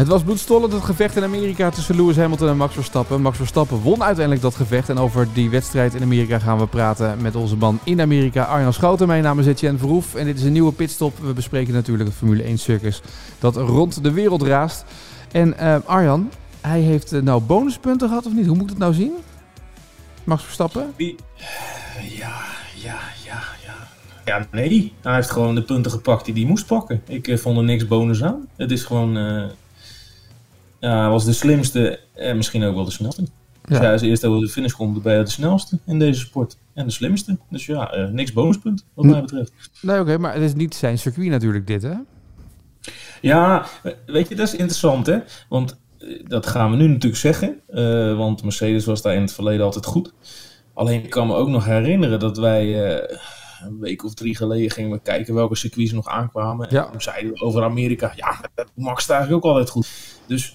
Het was bloedstollend het gevecht in Amerika tussen Lewis Hamilton en Max Verstappen. Max Verstappen won uiteindelijk dat gevecht. En over die wedstrijd in Amerika gaan we praten met onze man in Amerika, Arjan Schouten. Mijn naam is Etienne Verhoef en dit is een nieuwe pitstop. We bespreken natuurlijk het Formule 1 circus dat rond de wereld raast. En uh, Arjan, hij heeft uh, nou bonuspunten gehad of niet? Hoe moet ik het nou zien? Max Verstappen? Ja, ja, ja, ja. Ja, nee. Hij heeft gewoon de punten gepakt die hij moest pakken. Ik uh, vond er niks bonus aan. Het is gewoon... Ja, hij was de slimste en misschien ook wel de snelste. Ja. Dus als eerst over de finish komt, je de snelste in deze sport. En de slimste. Dus ja, uh, niks bonuspunt wat mij betreft. Nee, oké, okay, maar het is niet zijn circuit natuurlijk dit, hè? Ja, weet je, dat is interessant, hè? Want dat gaan we nu natuurlijk zeggen. Uh, want Mercedes was daar in het verleden altijd goed. Alleen ik kan me ook nog herinneren dat wij een week of drie geleden gingen we kijken welke circuits nog aankwamen. Ja. En toen zeiden we over Amerika, ja, Max staat eigenlijk ook altijd goed. Dus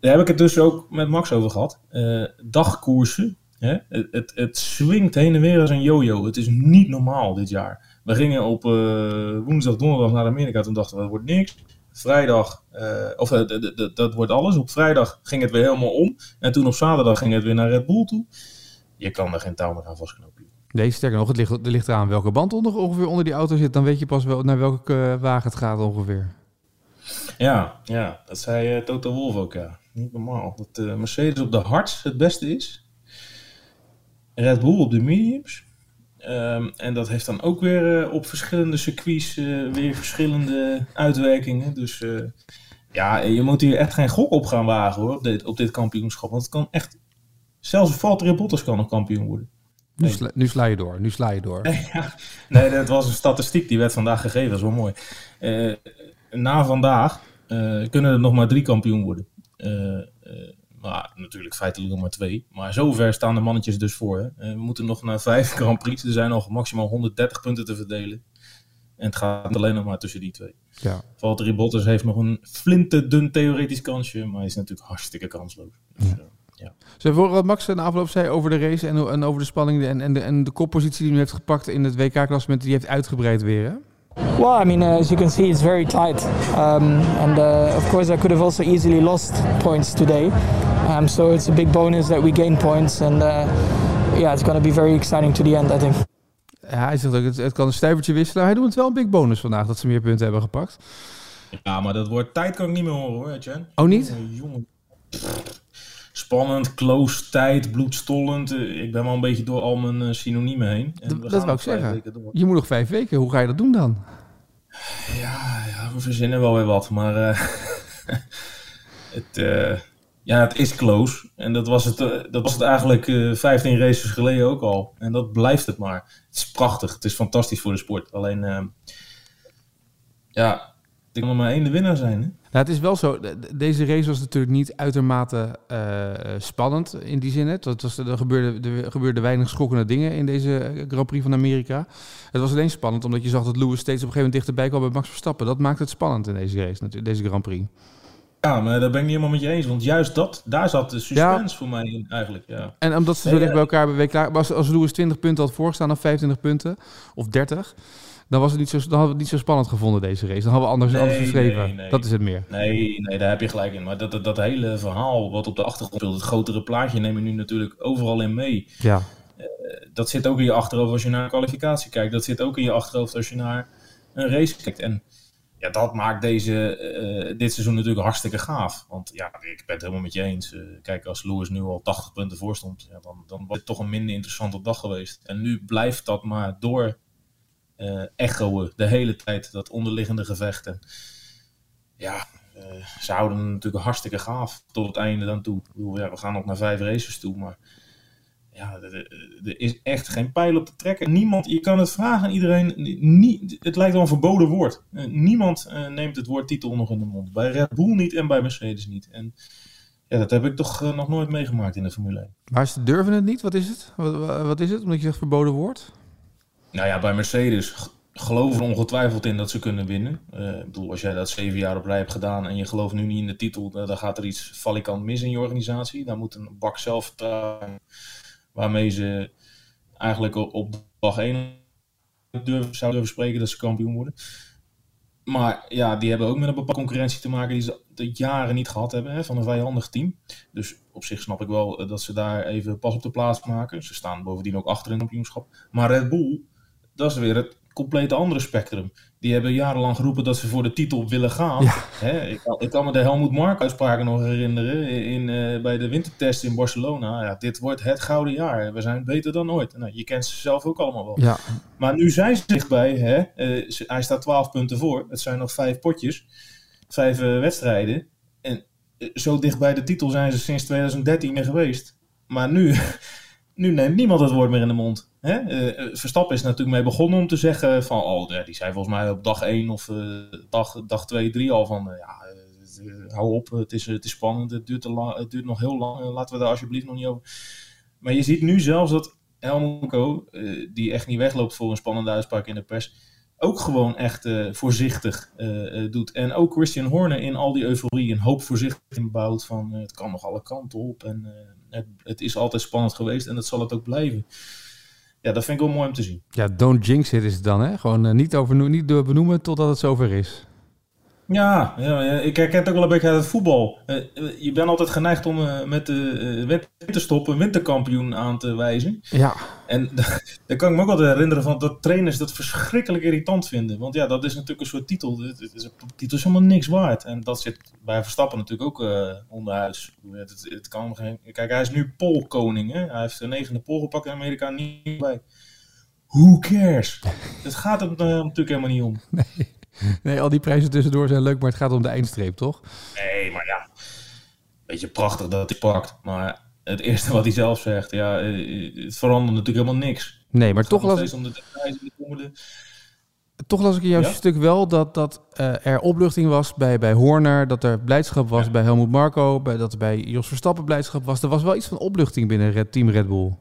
daar heb ik het dus ook met Max over gehad. Uh, dagkoersen. Hè? Het, het, het swingt heen en weer als een yo-yo. Het is niet normaal dit jaar. We gingen op uh, woensdag, donderdag naar Amerika. Toen dachten we, dat wordt niks. Vrijdag, uh, of dat wordt alles. Op vrijdag ging het weer helemaal om. En toen op zaterdag ging het weer naar Red Bull toe. Je kan er geen touw meer aan vastknopen. Nee, sterker nog, het ligt, het ligt eraan welke band onder, ongeveer onder die auto zit. Dan weet je pas wel naar welke wagen het gaat ongeveer. Ja, ja, dat zei uh, Toto Wolff ook, ja. Niet normaal. Dat uh, Mercedes op de hards het beste is. Red Bull op de mediums. Um, en dat heeft dan ook weer op verschillende circuits weer verschillende uitwerkingen. Dus ja, je moet hier echt geen gok op gaan wagen hoor, op dit, op dit kampioenschap. Want het kan echt... Zelfs Valtteri Bottas kan nog kampioen worden. Nu sla, nu sla, je door, nu sla je door. ja, nee, dat was een statistiek die werd vandaag gegeven, dat is wel mooi. Uh, na vandaag uh, kunnen er nog maar drie kampioen worden. Uh, maar natuurlijk feitelijk nog maar twee. Maar zover staan de mannetjes dus voor. Hè. we moeten nog naar vijf Grand Prix. Er zijn nog maximaal 130 punten te verdelen. En het gaat alleen nog maar tussen die twee. Ja. Valtteri Bottas heeft nog een flinterdun theoretisch kansje. Maar hij is natuurlijk hartstikke kansloos. Dus, ja. Ja. Ze horen wat Max na afloop zei over de race en, en over de spanning en, en, de, en de koppositie die hij heeft gepakt in het WK-klassement. Die heeft uitgebreid weer, hè? Well, I mean, uh, as you can see, it's very tight. Um, and uh, of course, I could have also easily lost points today. Um, so it's a big bonus that we gain points. And uh, yeah, it's going to be very exciting to the end, I think. Ja, hij zegt ook, het, het kan een stuivertje wisselen. Hij doet het wel een big bonus vandaag dat ze meer punten hebben gepakt. Ja, maar dat woord tijd kan ik niet meer horen hoor, Jen. Oh, niet? Jongen. Spannend, close, tijd, bloedstollend. Ik ben wel een beetje door al mijn synoniemen heen. En dat wou ik zeggen. Je moet nog vijf weken. Hoe ga je dat doen dan? Ja, ja we verzinnen wel weer wat. Maar uh, het, uh, ja, het is close. En dat was het, uh, dat was het eigenlijk 15 races geleden ook al. En dat blijft het maar. Het is prachtig. Het is fantastisch voor de sport. Alleen, ja, er kan er maar één de winnaar zijn. Hè? Nou, het is wel zo, deze race was natuurlijk niet uitermate uh, spannend in die zin. Het was, er, gebeurde, er gebeurden weinig schokkende dingen in deze Grand Prix van Amerika. Het was alleen spannend omdat je zag dat Lewis steeds op een gegeven moment dichterbij kwam bij Max Verstappen. Dat maakt het spannend in deze race, deze Grand Prix. Ja, maar daar ben ik niet helemaal met je eens. Want juist dat, daar zat de suspense ja. voor mij in eigenlijk. Ja. En omdat ze zo dicht bij elkaar WK... Als, als Lewis 20 punten had voorgestaan of 25 punten, of 30 dan, was het niet zo, dan hadden we het niet zo spannend gevonden, deze race. Dan hadden we anders, nee, anders geschreven. Nee, nee. Dat is het meer. Nee, nee, daar heb je gelijk in. Maar dat, dat, dat hele verhaal wat op de achtergrond speelt, het grotere plaatje, neem je nu natuurlijk overal in mee. Ja. Uh, dat zit ook in je achterhoofd als je naar een kwalificatie kijkt. Dat zit ook in je achterhoofd als je naar een race kijkt. En ja, dat maakt deze, uh, dit seizoen natuurlijk hartstikke gaaf. Want ja, ik ben het helemaal met je eens. Uh, kijk, als Lewis nu al 80 punten voor stond, ja, dan, dan was het toch een minder interessante dag geweest. En nu blijft dat maar door echoen de hele tijd, dat onderliggende gevecht. En ja, uh, ze houden natuurlijk hartstikke gaaf tot het einde dan toe. Ik bedoel, ja, we gaan nog naar vijf races toe, maar ja, er is echt geen pijl op te trekken. Niemand, je kan het vragen aan iedereen. Nie, het lijkt wel een verboden woord. niemand neemt het woord titel nog in de mond. Bij Red Bull niet en bij Mercedes niet. En ja, dat heb ik toch nog nooit meegemaakt in de Formule 1. Maar ze durven het niet? Wat is het? Wat is het? Omdat je zegt verboden woord? Nou ja, bij Mercedes geloven ongetwijfeld in dat ze kunnen winnen. Uh, ik bedoel, als jij dat zeven jaar op rij hebt gedaan en je gelooft nu niet in de titel, dan gaat er iets valikant mis in je organisatie. Dan moet een bak zelfvertrouwen waarmee ze eigenlijk op dag één zouden durven spreken dat ze kampioen worden. Maar ja, die hebben ook met een bepaalde concurrentie te maken die ze de jaren niet gehad hebben hè, van een vijandig team. Dus op zich snap ik wel eh, dat ze daar even pas op de plaats maken. Ze staan bovendien ook achter in het kampioenschap. Maar Red Bull, dat is weer het complete andere spectrum. Die hebben jarenlang geroepen dat ze voor de titel willen gaan. Hè, ik, kan, ik, kan me de Helmoet Mark uitspraken nog herinneren in, uh, bij de wintertest in Barcelona. Ja, dit wordt het gouden jaar. We zijn beter dan ooit. Nou, je kent ze zelf ook allemaal wel. Ja. Maar nu zijn ze dichtbij. Hè, uh, hij staat 12 punten voor. Het zijn nog vijf potjes. Vijf uh, wedstrijden. En zo dicht bij de titel zijn ze sinds 2013 meer geweest. Maar nu, nu neemt niemand het woord meer in de mond. Hè? Uh, Verstappen is natuurlijk mee begonnen om te zeggen van, oh, die zei volgens mij op dag 1 of uh, dag, dag 2, 3 al van, ja, hou op, het is, het is spannend, het duurt, te het duurt nog heel lang, laten we daar alsjeblieft nog niet over. Maar je ziet nu zelfs dat Helmut die echt niet wegloopt voor een spannende uitspraak in de pers, ook gewoon echt voorzichtig doet. En ook Christian Horner in al die euforie en hoop voorzichtig bouwt van, het kan nog alle kanten op en het, het is altijd spannend geweest en dat zal het ook blijven ja, dat vind ik wel mooi om te zien. Ja, don't jinx it is het dan, hè? Gewoon uh, niet, over, niet benoemen totdat het zover is. Ja, ja, ik herken het ook wel een beetje uit het voetbal. Uh, je bent altijd geneigd om uh, met de winterstop een winterkampioen aan te wijzen. Ja. En daar kan ik me ook wel herinneren van dat trainers dat verschrikkelijk irritant vinden. Want ja, dat is natuurlijk een soort titel. Het is, een titel is helemaal niks waard. En dat zit bij Verstappen natuurlijk ook uh, onderhuis. Het, het, kan geen... Kijk, hij is nu polkoning. Hè? Hij heeft de negende pol gepakt in Amerika niet bij. Who cares? het gaat er natuurlijk helemaal niet om. Nee. Nee, al die prijzen tussendoor zijn leuk, maar het gaat om de eindstreep, toch? Nee, maar ja. Beetje prachtig dat hij pakt. Maar het eerste wat hij zelf zegt, ja, eh, het verandert natuurlijk helemaal niks. Nee, maar toch las, om de de... toch las ik in jouw ja? stuk wel dat, dat uh, er opluchting was bij, bij Horner, dat er blijdschap was bij Helmut Marco, bij, dat er bij Jos Verstappen blijdschap was. Er was wel iets van opluchting binnen Red, Team Red Bull.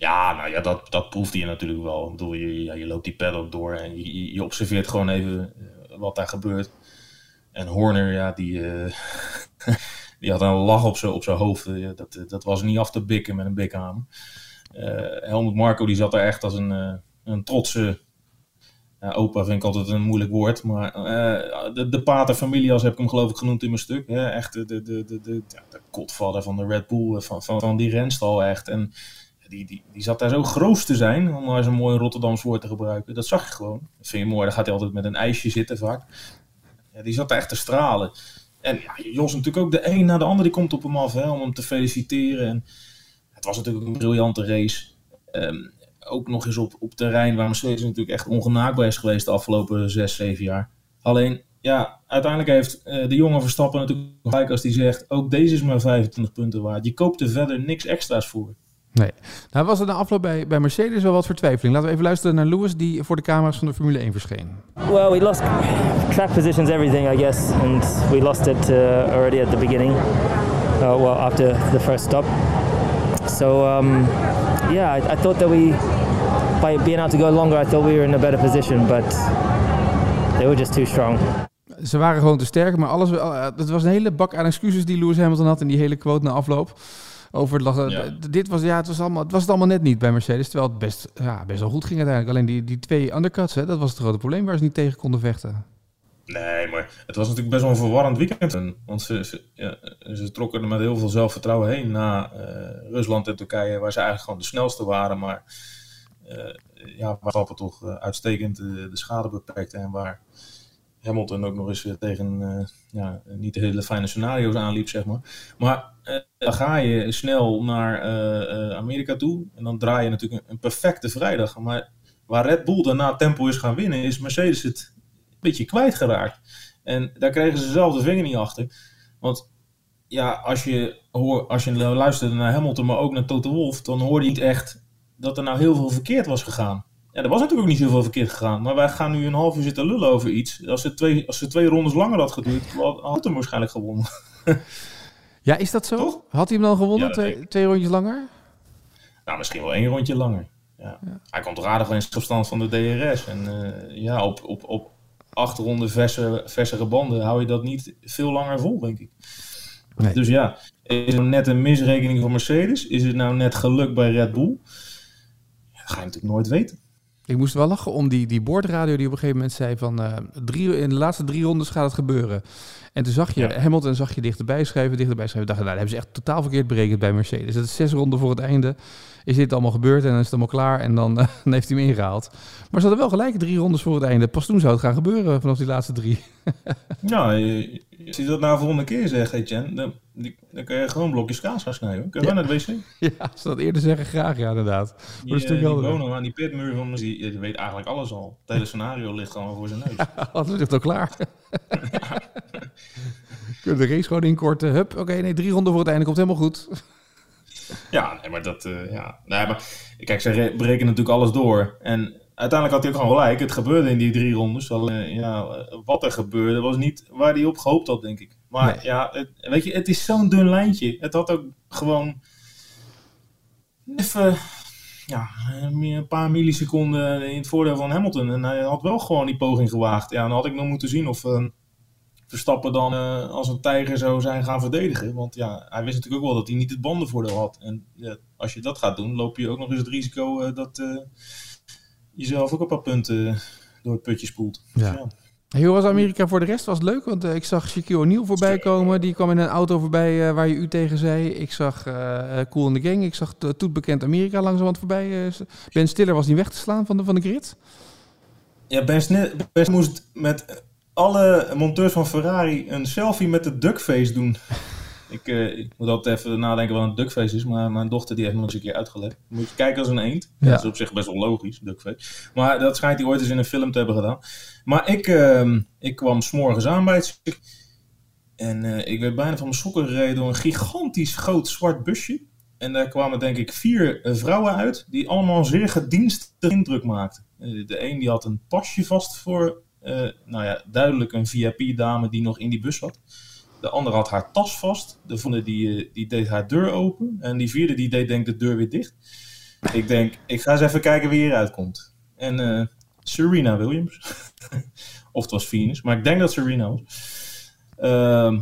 Ja, nou ja, dat, dat proefde je natuurlijk wel. Bedoel, je, ja, je loopt die paddock door en je, je observeert gewoon even eh, wat daar gebeurt. En Horner, ja, die, uh, die had een lach op zijn op hoofd. Uh, dat, dat was niet af te bikken met een bikhamer. Helmut Marco, die zat er echt als een, een trotse... Opa vind ik altijd een moeilijk woord, maar de, de pater als heb ik hem geloof ik genoemd in mijn stuk. Hè? Echt de, de, de, de, de, ja, de van de Red Bull, van, van, van die renstal echt. En die, die, die zat daar zo groot te zijn, om maar eens een mooi Rotterdams woord te gebruiken. Dat zag je gewoon. Dat vind je mooi, dan gaat hij altijd met een ijsje zitten vaak. Ja, die zat daar echt te stralen. En ja, Jos natuurlijk ook de een na de ander, die komt op hem af hè, om hem te feliciteren. En het was natuurlijk een briljante race. Ehm, ook nog eens op, op terrein waar Mercedes natuurlijk echt ongenaakbaar is geweest de afgelopen zes, zeven jaar. Alleen, ja, uiteindelijk heeft uh, de jonge Verstappen natuurlijk gelijk als die zegt, ook deze is maar 25 punten waard. Je koopt er verder niks extra's voor. Nee. Nou was er na afloop bij, bij Mercedes wel wat vertwijfeling. Laten we even luisteren naar Lewis die voor de camera's van de Formule 1 verscheen. Well, we lost track positions, everything, I guess, and we lost it uh, already at the beginning. Uh, well, after the first stop. So, um, yeah, I, I thought that we, by being able to go longer, I thought we were in a better position, but they were just too strong ze waren gewoon te sterk, maar alles, het was een hele bak aan excuses die Lewis Hamilton had in die hele quote na afloop over het Dit was, ja, het was, allemaal, het was het allemaal net niet bij Mercedes. Terwijl het best, ja, best wel goed ging uiteindelijk. Alleen die, die twee undercuts, hè, dat was het grote probleem waar ze niet tegen konden vechten. Nee, maar het was natuurlijk best wel een verwarrend weekend. Want ze, ze, ja, ze trokken er met heel veel zelfvertrouwen heen na uh, Rusland en Turkije, waar ze eigenlijk gewoon de snelste waren. Maar uh, ja, waar Stappen toch uh, uitstekend de schade beperkte en waar Hamilton ook nog eens tegen uh, ja, niet hele fijne scenario's aanliep, zeg maar. Maar uh, dan ga je snel naar uh, Amerika toe en dan draai je natuurlijk een, perfecte vrijdag. Maar waar Red Bull daarna tempo is gaan winnen, is Mercedes het een beetje kwijtgeraakt. En daar kregen ze zelf de vinger niet achter. Want ja, als je, hoor, als je luisterde naar Hamilton, maar ook naar Toto Wolff, dan hoorde je niet echt dat er nou heel veel verkeerd was gegaan. Ja, er was natuurlijk ook niet zoveel verkeerd gegaan. Maar wij gaan nu een half uur zitten lullen over iets. Als ze twee, als ze twee rondes langer had geduurd, had hem waarschijnlijk gewonnen. ja, is dat zo? Had hij hem dan gewonnen, twee, twee rondjes langer? Nou, misschien wel één rondje langer. Ja. Hij komt toch aardig in opstand van de DRS. En uh, ja, op, op, op acht ronden verse, versere banden hou je dat niet veel langer vol, denk ik. Nee. Dus ja, is het net een misrekening van Mercedes? Is het nou net geluk bij Red Bull? Ja, dat ga je natuurlijk nooit weten. Ik moest wel lachen om die, die boordradio die op een gegeven moment zei van uh, drie, in de laatste drie rondes gaat het gebeuren. En toen zag je ja. Hamilton zag je dichterbij schrijven, dichterbij schrijven. Dacht, nou, dat hebben ze echt totaal verkeerd berekend bij Mercedes. Het is zes ronden voor het einde. Is dit allemaal gebeurd en dan is het allemaal klaar en dan, uh, dan heeft hij hem ingehaald. Maar ze hadden wel gelijk drie rondes voor het einde. Pas toen zou het gaan gebeuren vanaf die laatste drie. ja, je, als je dat nou volgende keer zegt, Etienne, dan, dan kun je gewoon blokjes kaas gaan snijden. Kun je ja. naar de wc? Ja, als ze dat eerder zeggen, graag ja, inderdaad. Die, uh, die Bono aan die pitmuur van die, die weet eigenlijk alles al. Het hele scenario ligt gewoon voor zijn neus. Ja, alles ligt al klaar. Kun je de race gewoon inkorten. Hup, oké, okay, nee, drie ronden voor het einde komt helemaal goed. Ja, nee, maar dat, uh, ja. Nee, maar kijk, ze berekenen natuurlijk alles door. En uiteindelijk had hij ook gewoon gelijk. Het gebeurde in die drie rondes. Alleen, ja, wat er gebeurde was niet waar hij op gehoopt had, denk ik. Maar nee. ja, het, weet je, het is zo'n dun lijntje. Het had ook gewoon even ja, een paar milliseconden in het voordeel van Hamilton. En hij had wel gewoon die poging gewaagd. Ja, dan had ik nog moeten zien of uh, Verstappen dan uh, als een tijger zou zijn gaan verdedigen. Want ja, hij wist natuurlijk ook wel dat hij niet het bandenvoordeel had. En ja, als je dat gaat doen, loop je ook nog eens het risico uh, dat jezelf ook een paar punten door het putje spoelt. Ja. Dus, ja. Hoe was Amerika voor de rest? Was leuk? Want uh, ik zag Shaquille O'Neal voorbij komen. Die kwam in een auto voorbij uh, waar je u tegen zei. Ik zag uh, Cool in the Gang. Ik zag Toet Bekend Amerika langzamerhand voorbij. ben Stiller was niet weg te slaan van de, van de grid. Ja, Ben Stiller ben moest met alle monteurs van Ferrari een selfie met de duckface doen. Ik, uh, ik, moet altijd even nadenken wat een duckface is, maar mijn dochter die heeft me eens een keer uitgelegd. Moet je kijken als een eend. Ja. Dat is op zich best wel logisch, duckface. Maar dat schijnt hij ooit eens in een film te hebben gedaan. Maar ik, uh, ik kwam s'morgens aan bij het En uh, ik werd bijna van mijn sokken gereden door een gigantisch groot zwart busje. En daar kwamen denk ik vier vrouwen uit, die allemaal zeer gedienstige indruk maakten. de een die had een pasje vast voor, nou ja, duidelijk een VIP-dame die nog in die bus zat. De andere had haar tas vast. De die, die deed haar deur open. En die vierde die deed denk de deur weer dicht. Ik denk, ik ga eens even kijken wie hieruit komt. En uh, Serena Williams. of het was Venus. Maar ik denk dat Serena was. Uh,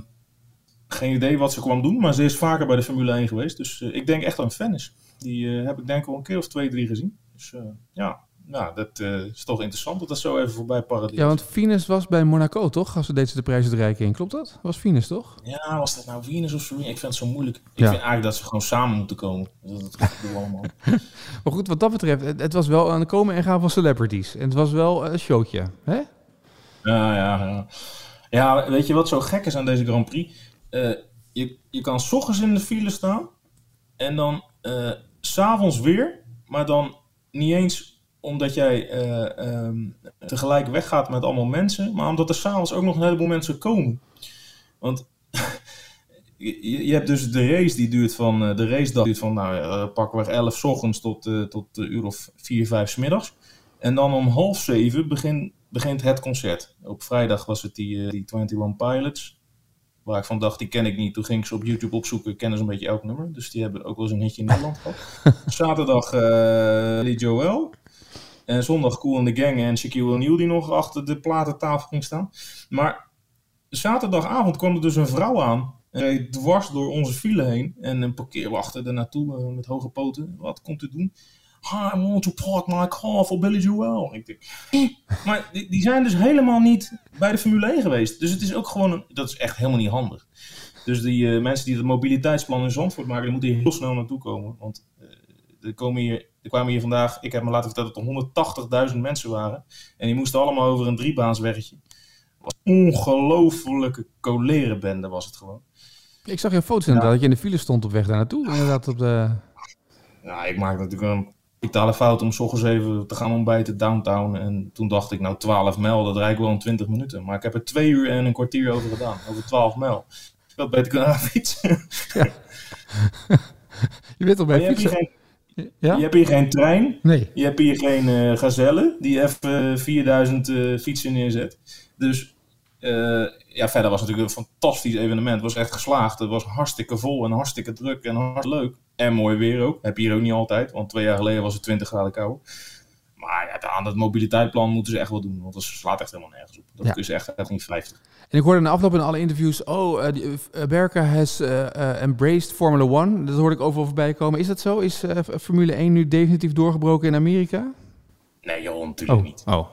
geen idee wat ze kwam doen. Maar ze is vaker bij de Formule 1 geweest. Dus ik denk echt fan is. Die heb ik denk al een keer of twee, drie gezien. Dus ja, nou, dat uh, is toch interessant dat dat zo even voorbij paradeert. Ja, want Venus was bij Monaco, toch? Als ze deed ze de prijsuitreiking in. Klopt dat? Was Venus, toch? Ja, was dat nou Venus of Serena? Ik vind het zo moeilijk. Ik ja. vind eigenlijk dat ze gewoon samen moeten komen. Dat, we allemaal. maar goed, wat dat betreft, het, het, was wel een komen en gaan van celebrities. En het was wel een showtje, hè? Ja, ja, ja. Ja, weet je wat zo gek is aan deze Grand Prix? Uh, je, je kan s ochtends in de file staan en dan uh, s'avonds weer, maar dan niet eens omdat jij uh, um, tegelijk weggaat met allemaal mensen, maar omdat er s'avonds ook nog een heleboel mensen komen. Want je, je, hebt dus de race die duurt van, uh, de race duurt van, nou uh, pakweg 11 ochtends tot, uh, tot een uur of 4, 5 s middags. En dan om half zeven begin, begint het concert. Op vrijdag was het die, die 21 Pilots. Waar ik van dacht, die ken ik niet. Toen ging ik ze op YouTube opzoeken. Kennen ze een beetje elk nummer. Dus die hebben ook wel eens een hitje in Nederland gehad. Zaterdag Lee Joel. En zondag Cool in the Gang en Shaquille O'Neal die nog achter de platentafel ging staan. Maar zaterdagavond kwam er dus een vrouw aan. Dwars door onze file heen. En een parkeerwachter er naartoe uh, met hoge poten. Wat komt u doen? I want to park my car for Billy Joel. Ik denk, maar die, die, zijn dus helemaal niet bij de Formule 1 geweest. Dus het is ook gewoon, een, dat is echt helemaal niet handig. Dus die uh, mensen die het mobiliteitsplan in Zandvoort maken, die moeten hier heel snel naartoe komen. Want uh, er komen hier er kwamen hier vandaag, ik heb me laten vertellen dat er 180.000 mensen waren. En die moesten allemaal over een driebaansweggetje. Ongelofelijke colerenbende was het gewoon. Ik zag je foto's inderdaad, ja. dat je in de file stond op weg daar naartoe. Inderdaad op de... Ja, ik maakte natuurlijk een vitale fout om s ochtends even te gaan ontbijten downtown. En toen dacht ik, nou 12 mijl, dat rijdt wel in 20 minuten. Maar ik heb er twee uur en een kwartier over gedaan, over 12 mijl. had beter kunnen fietsen. Ja. je weet toch bij fietsen? Ja? Je hebt hier geen trein. Nee. Je hebt hier geen uh, gazelle die even 4000 uh, fietsen neerzet. Dus uh, ja, verder was het natuurlijk een fantastisch evenement. Het was echt geslaagd. Het was hartstikke vol en hartstikke druk en hartstikke leuk. En mooi weer ook. Heb je hier ook niet altijd, want twee jaar geleden was het 20 graden kou. Maar ja, aan het mobiliteitsplan moeten ze echt wel doen, want dat slaat echt helemaal nergens op. Dat is echt, echt niet 50. En ik hoorde in de afloop in alle interviews, oh, uh, uh, Berke has uh, embraced Formula One. Dat hoorde ik overal voorbij komen. Is dat zo? Is Formule 1 nu definitief doorgebroken in Amerika? Nee joh, natuurlijk oh. niet. Oh.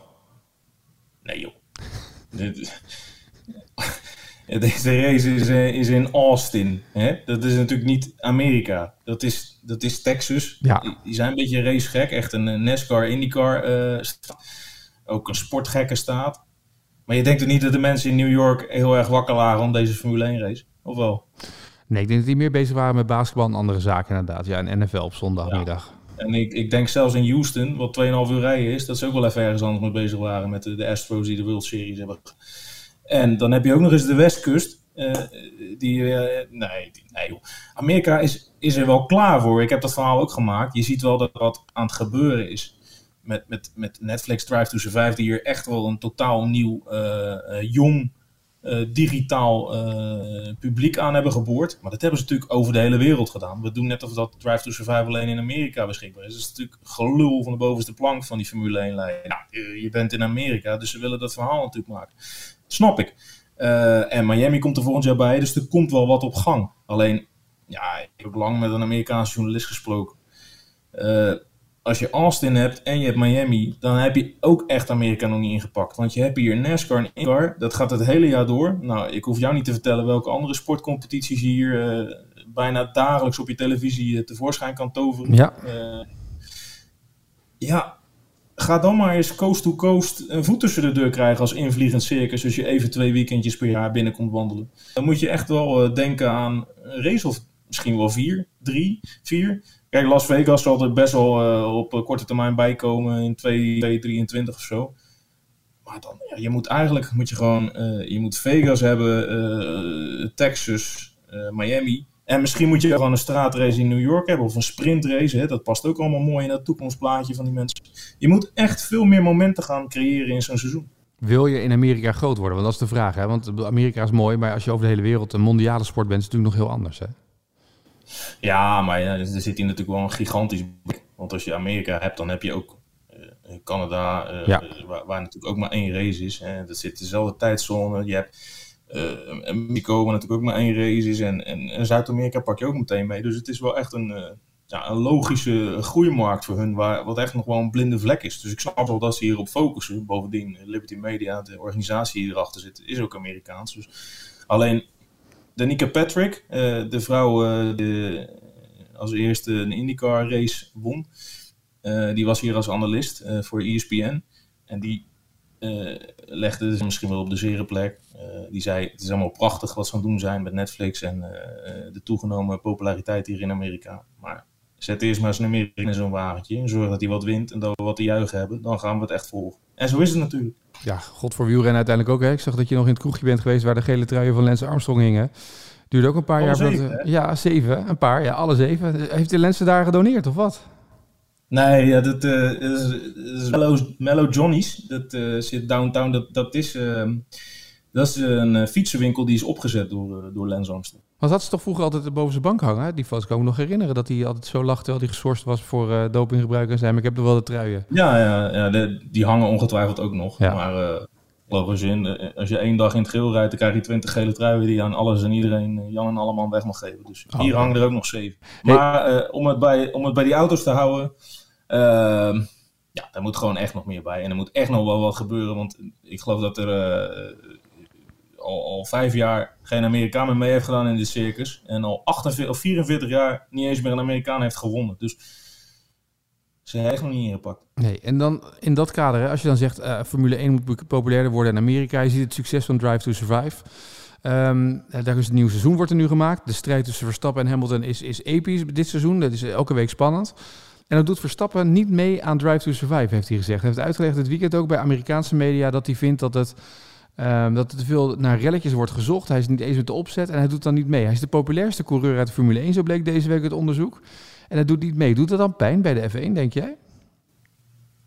Nee joh. Deze race is, is in Austin. Hè? Dat is natuurlijk niet Amerika. Dat is, dat is Texas. Ja. Die zijn een beetje racegek. Echt een NASCAR, IndyCar. Uh, ook een sportgekke staat. Maar je denkt er niet dat de mensen in New York heel erg wakker waren om deze Formule 1 race? Of wel? Nee, ik denk dat die meer bezig waren met basketbal en andere zaken inderdaad. Ja, en NFL op zondagmiddag. En ik, ik denk zelfs in Houston, wat 2,5 uur rijden is, dat ze ook wel even ergens anders mee bezig waren met de, de Astros die de World Series hebben. En dan heb je ook nog eens de Westkust. Uh, die, uh, nee, nee joh. Amerika is, is er wel klaar voor. Ik heb dat verhaal ook gemaakt. Je ziet wel dat wat aan het gebeuren is. Met, met, met Netflix Drive to Survive, die hier echt wel een totaal nieuw, uh, jong uh, digitaal publiek aan hebben geboord. Maar dat hebben ze natuurlijk over de hele wereld gedaan. We doen net of dat Drive to Survive alleen in Amerika beschikbaar is. Dat is natuurlijk gelul van de bovenste plank van die Formule 1 lijn. Nou, je bent in Amerika, dus ze willen dat verhaal natuurlijk maken. Snap ik. En Miami komt er volgend jaar bij, dus er komt wel wat op gang. Alleen, ja, ik heb lang met een Amerikaanse journalist gesproken als je Austin hebt en je hebt Miami, dan heb je ook echt Amerika nog niet ingepakt. Want je hebt hier NASCAR en IndyCar, dat gaat het hele jaar door. Nou, ik hoef jou niet te vertellen welke andere sportcompetities je hier uh, bijna dagelijks op je televisie uh, tevoorschijn kan toveren. Ja. Uh, ja, ga dan maar eens coast to coast een voet tussen de deur krijgen als invliegend circus als je even twee weekendjes per jaar binnenkomt wandelen. Dan moet je echt wel denken aan een race of misschien wel vier, drie, vier. Kijk, Las Vegas zal er best wel uh, op korte termijn bijkomen in 2023 of zo. Maar dan, ja, je moet eigenlijk moet je gewoon, uh, je moet Vegas hebben, Texas, Miami. En misschien moet je gewoon een straatrace in New York hebben of een sprintrace. Hè? Dat past ook allemaal mooi in dat toekomstplaatje van die mensen. Je moet echt veel meer momenten gaan creëren in zo'n seizoen. Wil je in Amerika groot worden? Want dat is de vraag. Hè? Want Amerika is mooi, maar als je over de hele wereld een mondiale sport bent, is het natuurlijk nog heel anders. Hè? Ja, maar ja, er zit hier natuurlijk wel een gigantisch Want als je Amerika hebt, dan heb je ook uh, Canada, uh, ja. waar, waar, natuurlijk ook maar één race is. Hè. Dat zit dezelfde tijdzone. Je hebt uh, Mexico, waar natuurlijk ook maar één race is. En, en, en Zuid-Amerika pak je ook meteen mee. Dus het is wel echt een, ja, een logische groeimarkt voor hun, waar, wat echt nog wel een blinde vlek is. Dus ik snap wel dat ze hierop focussen. Bovendien, Liberty Media, de organisatie die erachter zit, is ook Amerikaans. Dus alleen Danica Patrick, uh, de vrouw uh, de, als eerste een IndyCar race won. Die was hier als analist voor ESPN. En die legde dus misschien wel op de zere plek. die zei, het is allemaal prachtig wat ze aan het doen zijn met Netflix en de toegenomen populariteit hier in Amerika. Maar zet eerst maar eens een Amerika in zo'n wagentje en zorg dat hij wat wint en dat we wat te juichen hebben. Dan gaan we het echt volgen. En zo is het natuurlijk. Ja, god voor wielrennen uiteindelijk ook. Hè. Ik zag dat je nog in het kroegje bent geweest waar de gele truien van Lance Armstrong hingen. Duurde ook een paar alle jaar. Zeven, ja, zeven. Een paar, ja, alle zeven. Heeft de Lance daar gedoneerd of wat? Nee, ja, dat, uh, is, is Mellow, Mellow Johnny's. Dat uh, zit downtown. Dat, dat is, uh, dat is een fietsenwinkel die is opgezet door, door Lance Armstrong. Want dat is toch vroeger altijd boven zijn bank hangen? Die foto's kan ik me nog herinneren dat hij altijd zo lachte terwijl hij geschorst was voor uh, dopinggebruik en zijn. Maar ik heb er wel de truien. Ja, ja, ja de, die hangen ongetwijfeld ook nog. Ja. Maar uh, logisch in, als je één dag in het geel rijdt, dan krijg je twintig gele truien die je aan alles en iedereen, Jan en allemaal weg mag geven. Dus oh, hier ja. hangen er ook nog zeven. Maar uh, om, het bij, om het bij die auto's te houden, uh, ja, daar moet gewoon echt nog meer bij. En er moet echt nog wel wat gebeuren, want ik geloof dat er al, al vijf jaar geen Amerikaan meer mee heeft gedaan in dit circus. En al 48 of 44 jaar niet eens meer een Amerikaan heeft gewonnen. Dus ze heeft nog niet ingepakt. Nee, en dan in dat kader, hè, als je dan zegt uh, Formule 1 moet populairder worden in Amerika. Je ziet het succes van Drive to Survive. Um, daar is het nieuwe seizoen wordt er nu gemaakt. De strijd tussen Verstappen en Hamilton is, is episch dit seizoen. Dat is elke week spannend. En dat doet Verstappen niet mee aan Drive to Survive, heeft hij gezegd. Hij heeft uitgelegd dit weekend ook bij Amerikaanse media dat hij vindt dat het Ehm, dat er te veel naar relletjes wordt gezocht. Hij is niet eens met de opzet en hij doet dan niet mee. Hij is de populairste coureur uit de Formule 1, zo bleek deze week het onderzoek. En hij doet niet mee. Doet dat dan pijn bij de F1, denk jij?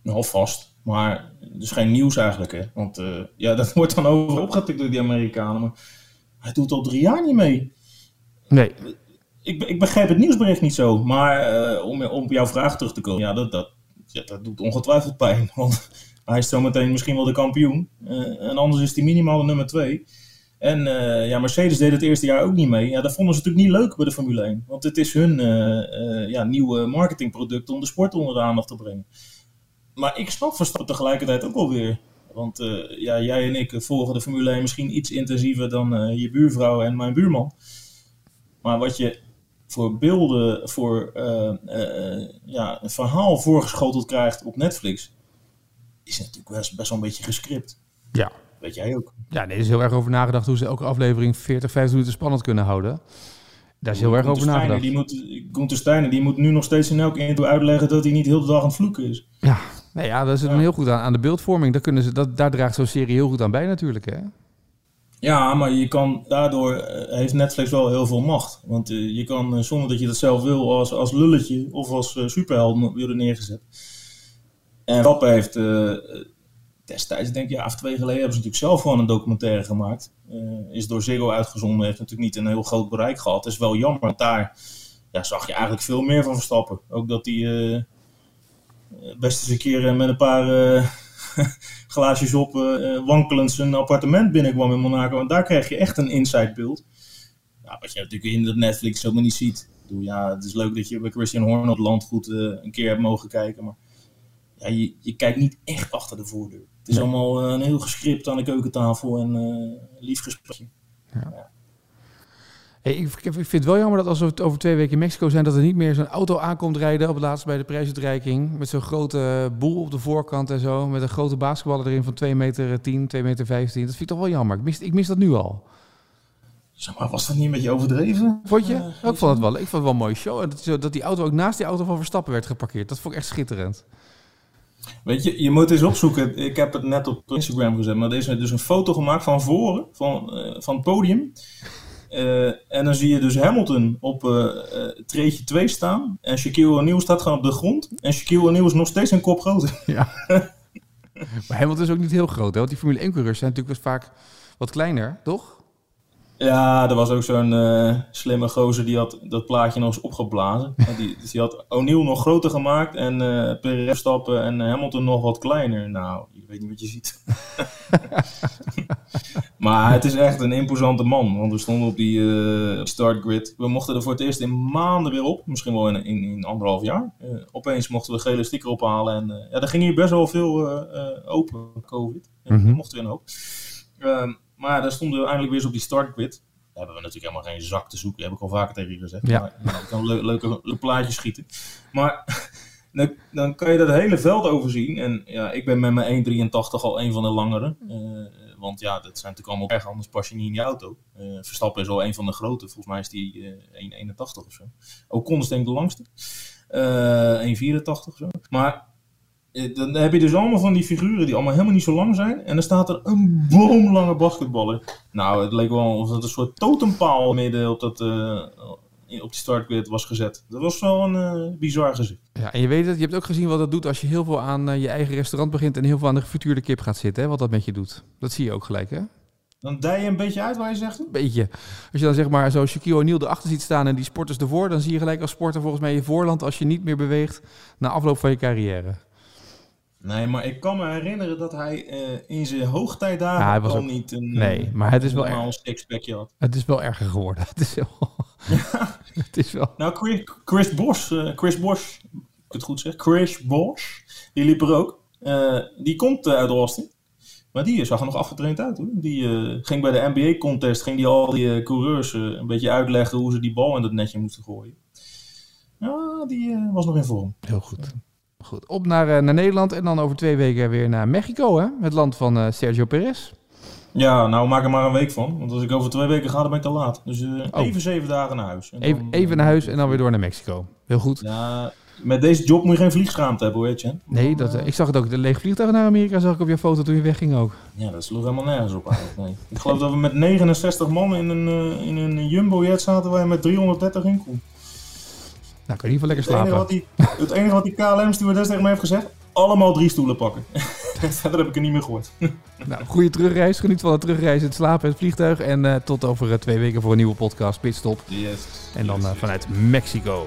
Nou, vast. Maar het is geen nieuws eigenlijk, hè. Want uh, ja, dat wordt dan over opgetikt door die Amerikanen. Maar hij doet al drie jaar niet mee. Nee. Ik, ik begrijp het nieuwsbericht niet zo. Maar uh, om, om op jouw vraag terug te komen. Ja dat, dat, ja, dat doet ongetwijfeld pijn. Want hij is zometeen misschien wel de kampioen. Uh, en anders is hij minimaal de nummer twee. En uh, ja, Mercedes deed het eerste jaar ook niet mee. Ja, dat vonden ze natuurlijk niet leuk bij de Formule 1. Want het is hun uh, ja, nieuwe marketingproduct om de sport onder de aandacht te brengen. Maar ik snap Verstappen tegelijkertijd ook wel weer. Want ja, jij en ik volgen de Formule 1 misschien iets intensiever dan je buurvrouw en mijn buurman. Maar wat je voor beelden, voor ja, een verhaal voorgeschoteld krijgt op Netflix is natuurlijk best, best wel een beetje gescript. Ja. Weet jij ook. Ja, nee, er is heel erg over nagedacht hoe ze elke aflevering 40, 50 minuten spannend kunnen houden. Daar is heel erg over nagedacht. Die moet, Gunther Steiner die moet nu nog steeds in elke intro uitleggen dat hij niet heel de dag aan het vloeken is. Ja, nee, ja dat is ja. heel goed aan, aan de beeldvorming. Daar, kunnen ze, dat, daar draagt zo'n serie heel goed aan bij natuurlijk, hè? Ja, maar je kan, daardoor heeft Netflix wel heel veel macht. Want uh, je kan, uh, zonder dat je dat zelf wil, als, als lulletje of als superheld worden neergezet. En heeft uh, destijds, denk ik, ja, of twee geleden, hebben ze natuurlijk zelf gewoon een documentaire gemaakt. Uh, is door Ziggo uitgezonden, heeft natuurlijk niet een heel groot bereik gehad. Het is wel jammer, want daar ja, zag je eigenlijk veel meer van Verstappen. Ook dat hij uh, best eens een keer met een paar glaasjes op wankelend zijn appartement binnenkwam in Monaco. En daar kreeg je echt een inside beeld. Wat je natuurlijk in dat Netflix helemaal niet ziet. Ja, het is leuk dat je bij Christian Horner op landgoed een keer hebt mogen kijken, maar ja, je, je kijkt niet echt achter de voordeur. Het is nee. allemaal uh, een heel gescript aan de keukentafel en uh, lief gesprekje. Ja. Ja. Hey, ik, ik, vind het wel jammer dat als we over twee weken in Mexico zijn, dat er niet meer zo'n auto aankomt rijden op het laatst bij de prijsuitreiking. Met zo'n grote boel op de voorkant en zo. Met een grote basketballer erin van 2 meter 10, 2 meter 15. Dat vind ik toch wel jammer. Ik mis, ik mis dat nu al. Zeg maar, was dat niet een beetje overdreven? Vond je? Uh, ik vond het wel. Ik vond het wel een mooie show. En dat, dat die auto ook naast die auto van Verstappen werd geparkeerd. Dat vond ik echt schitterend. Weet je, je moet eens opzoeken. Ik heb het net op Instagram gezet, maar er is dus een foto gemaakt van voren, van, uh, van het podium. Uh, en dan zie je dus Hamilton op uh, treedje 2 staan. En Shaquille O'Neal staat gewoon op de grond. En Shaquille O'Neal is nog steeds een kop groter. Ja. maar Hamilton is ook niet heel groot, hè? Want die Formule 1-coureurs zijn natuurlijk vaak wat kleiner, toch? Ja, er was ook zo'n uh, slimme gozer die had dat plaatje nog eens opgeblazen. die, dus die had O'Neill nog groter gemaakt en uh, Perez stappen en Hamilton nog wat kleiner. Nou, je weet niet wat je ziet. maar het is echt een imposante man, want we stonden op die uh, startgrid. We mochten er voor het eerst in maanden weer op, misschien wel in, in, in anderhalf jaar. opeens mochten we gele sticker ophalen en ja, er ging hier best wel veel open, COVID. Mm -hmm. mochten we een hoop. Ehm, maar daar stonden we eindelijk weer eens op die startgrid. Daar hebben we natuurlijk helemaal geen zak te zoeken. heb ik al vaker tegen je gezegd. Ja. Maar, nou, kan le leuke, plaatjes schieten. Maar dan, dan, kan je dat hele veld overzien. En ja, ik ben met mijn 1,83 al een van de langere. Uh, want ja, dat zijn natuurlijk allemaal erg, anders pas je niet in je auto. Uh, Verstappen is al een van de grote. Volgens mij is die uh, 1,81 of zo. Ocon is denk ik de langste. 1,84 of zo. Maar dan heb je dus allemaal van die figuren die allemaal helemaal niet zo lang zijn. En dan staat er een boomlange basketballer. Nou, het leek wel alsof het een soort totempaal midden op, dat, uh, op die startgrid was gezet. Dat was wel een uh, bizar gezicht. Ja, en je weet het, je hebt ook gezien wat dat doet als je heel veel aan uh, je eigen restaurant begint en heel veel aan de gefrituurde kip gaat zitten. Hè? Wat dat met je doet. Dat zie je ook gelijk, hè? Dan dij je een beetje uit waar je zegt? Een beetje. Als je dan zeg maar zo Shaquille O'Neal erachter ziet staan en die sporters ervoor, dan zie je gelijk als sporter volgens mij je voorland als je niet meer beweegt na afloop van je carrière. Nee, maar ik kan me herinneren dat hij uh, in zijn hoogtijdagen ja, hij was al ook, niet een nee, maar het is wel sixpackje had. Het is wel erger geworden. Het is wel... Ja. het is wel... Nou, Chris, Chris Bosch, uh, Chris Bosch, ik het goed zeg, Chris Bosch, die liep er ook. Uh, die komt uit Austin. Maar die zag er nog afgetraind uit hoor. Die ging bij de NBA-contest, ging die al die coureurs een beetje uitleggen hoe ze die bal in dat netje moesten gooien. Ja, die was nog in vorm. Heel goed. Goed, op naar, uh, naar Nederland en dan over twee weken weer naar Mexico, hè? Het land van uh, Sergio Perez. Ja, nou maak er maar een week van. Want als ik over twee weken ga, dan ben ik te laat. Dus uh, oh. even zeven dagen naar huis. En even, dan, even naar huis en dan weer door naar Mexico. Heel goed. Ja, met deze job moet je geen vliegschaamte hebben, weet je. Nee, dat, eh, ik zag het ook. De leeg vliegtuig naar Amerika zag ik op je foto toen je wegging ook. Ja, dat sloeg helemaal nergens op eigenlijk. Nee. Ik geloof dat we met 69 man in een, uh, in een jumbo-jet zaten waar je met 330 in kon. Nou, kan je in ieder geval lekker slapen. Het enige wat die, het enige wat die KLM-stewardess tegen mij heeft gezegd, allemaal drie stoelen pakken. Verder heb ik er niet meer gehoord. nou, goede terugreis. Geniet van de terugreis, het slapen en het vliegtuig. En uh, tot over uh, twee weken voor een nieuwe podcast, Pitstop. Yes. En dan uh, vanuit Mexico.